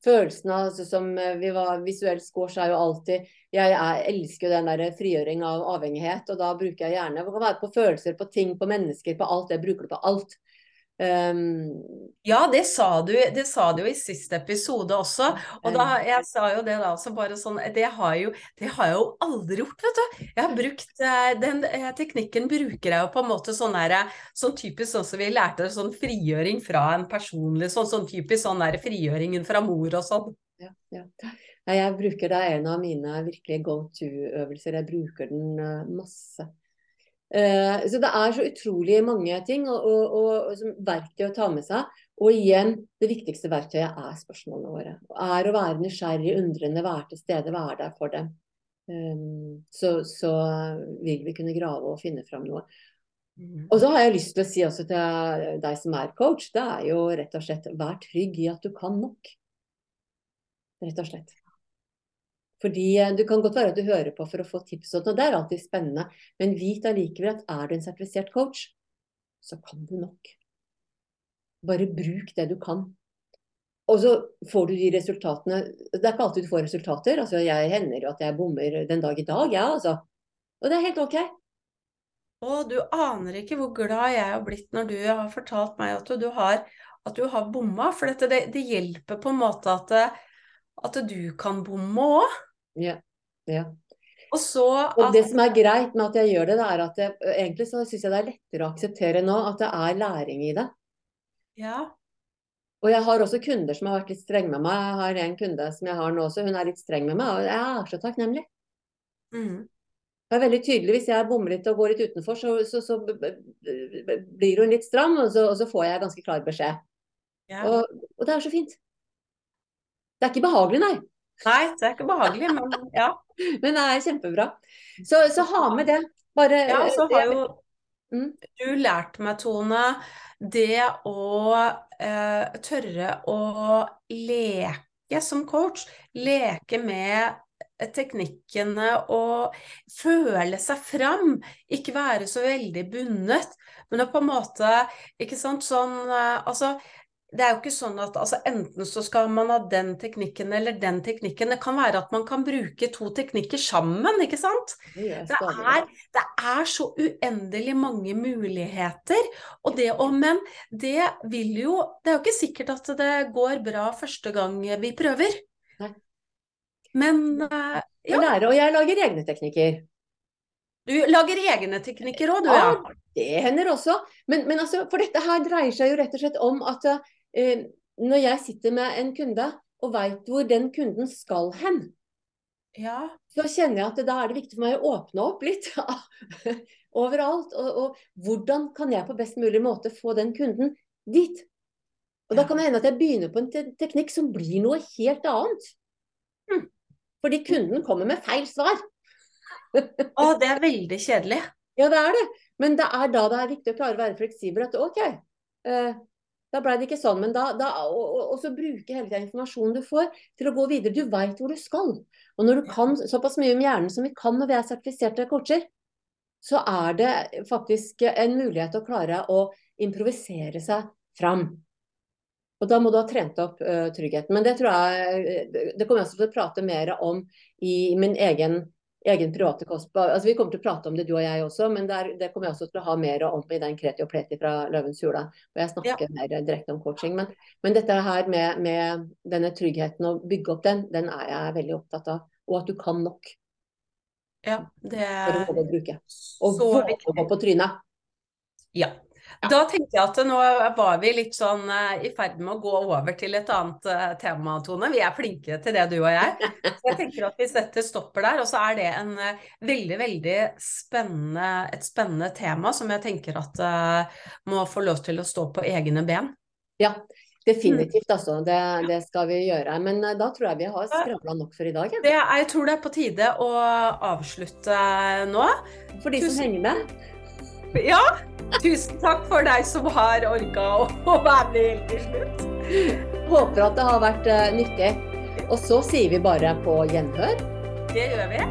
følelsene. altså som eh, vi var Visuell squash er jo alltid Jeg er, elsker jo den der frigjøring av avhengighet, og da bruker jeg gjerne Det kan være på følelser, på ting, på mennesker, på alt. Jeg bruker det på alt. Um, Ja, det sa du, det sa du jo i siste episode også. Og da, jeg sa jo det da også bare sånn Det har, jo, det har jeg jo aldri gjort, vet du. Jeg har brukt eh, Den eh, teknikken bruker jeg jo på en måte sånn der Sånn typisk sånn som vi lærte sånn frigjøring fra en personlig sånn, sånn typisk sånn der frigjøringen fra mor og sånn. ja, ja. Jeg bruker det er en av mine virkelig go to-øvelser. Jeg bruker den eh, masse. Eh, så det er så utrolig mange ting og, og, og, som verktøy å ta med seg. Og igjen, det viktigste verktøyet er spørsmålene våre. Er å være nysgjerrig, undrende, være til stede, være der for dem. Um, så, så vil vi kunne grave og finne fram noe. Og så har jeg lyst til å si også til deg som er coach, det er jo rett og slett vær trygg i at du kan nok. Rett og slett. Fordi du Det kan godt være at du hører på for å få tips, og det er alltid spennende. Men vit allikevel at er du en sertifisert coach, så kan du nok. Bare bruk det du kan. Og så får du de resultatene Det er ikke alltid du får resultater. altså Jeg hender jo at jeg bommer den dag i dag, jeg, ja, altså. Og det er helt OK. Å, du aner ikke hvor glad jeg har blitt når du har fortalt meg at du har, at du har bomma. For dette, det, det, hjelper på en måte at, at du kan bomme òg. Ja. ja. Og, så og det som er greit med at jeg gjør det, det er at jeg, egentlig så syns jeg det er lettere å akseptere nå at det er læring i det. Ja. Og jeg har også kunder som har vært litt strenge med meg. Jeg har en kunde som jeg har nå også, hun er litt streng med meg, og jeg er så takknemlig. Mm. Det er veldig tydelig hvis jeg bommer litt og går litt utenfor, så, så, så blir hun litt stram, og så, og så, får jeg ganske klar beskjed. Ja. Og, og, det er så fint. Det er ikke behagelig, nei. Nei, det er ikke behagelig, men ja. men det er kjempebra. Så, så ha med det. Bare Ja, så har jo mm. du lært meg, Tone, det å eh, tørre å leke som coach. Leke med teknikkene og føle seg fram. Ikke være så veldig bundet, men å på en måte Ikke sant, sånn eh, Altså, det er jo ikke sånn at altså, enten så skal man ha den teknikken eller den teknikken. Det kan være at man kan bruke to teknikker sammen, ikke sant. Det er, det er så uendelig mange muligheter. Og det og men det vil jo Det er jo ikke sikkert at det går bra første gang vi prøver. Nei. Men uh, ja. Lære, og jeg lager egne teknikker. Du lager egne teknikker òg, du, ja. ja. Det hender også. Men, men altså, for dette her dreier seg jo rett og slett om at eh, når jeg sitter med en kunde og veit hvor den kunden skal hen, ja. så kjenner jeg at da er det viktig for meg å åpne opp litt overalt. Og, og, hvordan kan jeg på best mulig måte få den kunden dit? Og da kan det hende at jeg begynner på en te teknikk som blir noe helt annet. Hm. Fordi kunden kommer med feil svar. Å, det er veldig kjedelig. Ja, det er det. Men det er da det er viktig å klare å være fleksibel. At OK, eh, da ble det ikke sånn. Men da, da og, så bruke hele tiden informasjonen du får til å gå videre. Du veit hvor du skal. Og når du kan såpass mye om hjernen som vi kan når vi er sertifiserte coacher, så er det faktisk en mulighet å klare å improvisere seg fram. Og da må du ha trent opp uh, tryggheten. Men det tror jeg Det kommer jeg også til å prate mer om i min egen egen private kost. Altså, vi kommer til å prate om det, du og jeg også, men det, er, det kommer jeg også til å ha mer om i den Kreti og Pleti fra Løvens hula. Og jeg snakker ja. mer direkte om coaching. Men, men dette her med, med, denne tryggheten og bygge opp den, den er jeg veldig opptatt av. Og at du kan nok. Ja, det er For å bruke. Og viktig. Og gå på trynet. Ja. Da tenkte jeg at nå var vi litt sånn uh, i ferd med å gå over til et annet uh, tema, Tone. Vi er flinke til det, du og jeg. Så jeg tenker at hvis dette stopper der, og så er det en uh, veldig, veldig spennende, et spennende tema som jeg tenker at må få lov til å stå på egne ben. Ja, Definitivt, altså. Det, det, skal vi gjøre. Men da tror jeg vi har skravla nok for i dag. Ja. Det, jeg tror det er på tide å avslutte nå. For de Tusen... som henger med. Ja. Tusen takk for deg som har orka å, være med helt til slutt. Håper at det har vært uh, nyttig. Og så sier vi bare på gjenhør. Det gjør vi.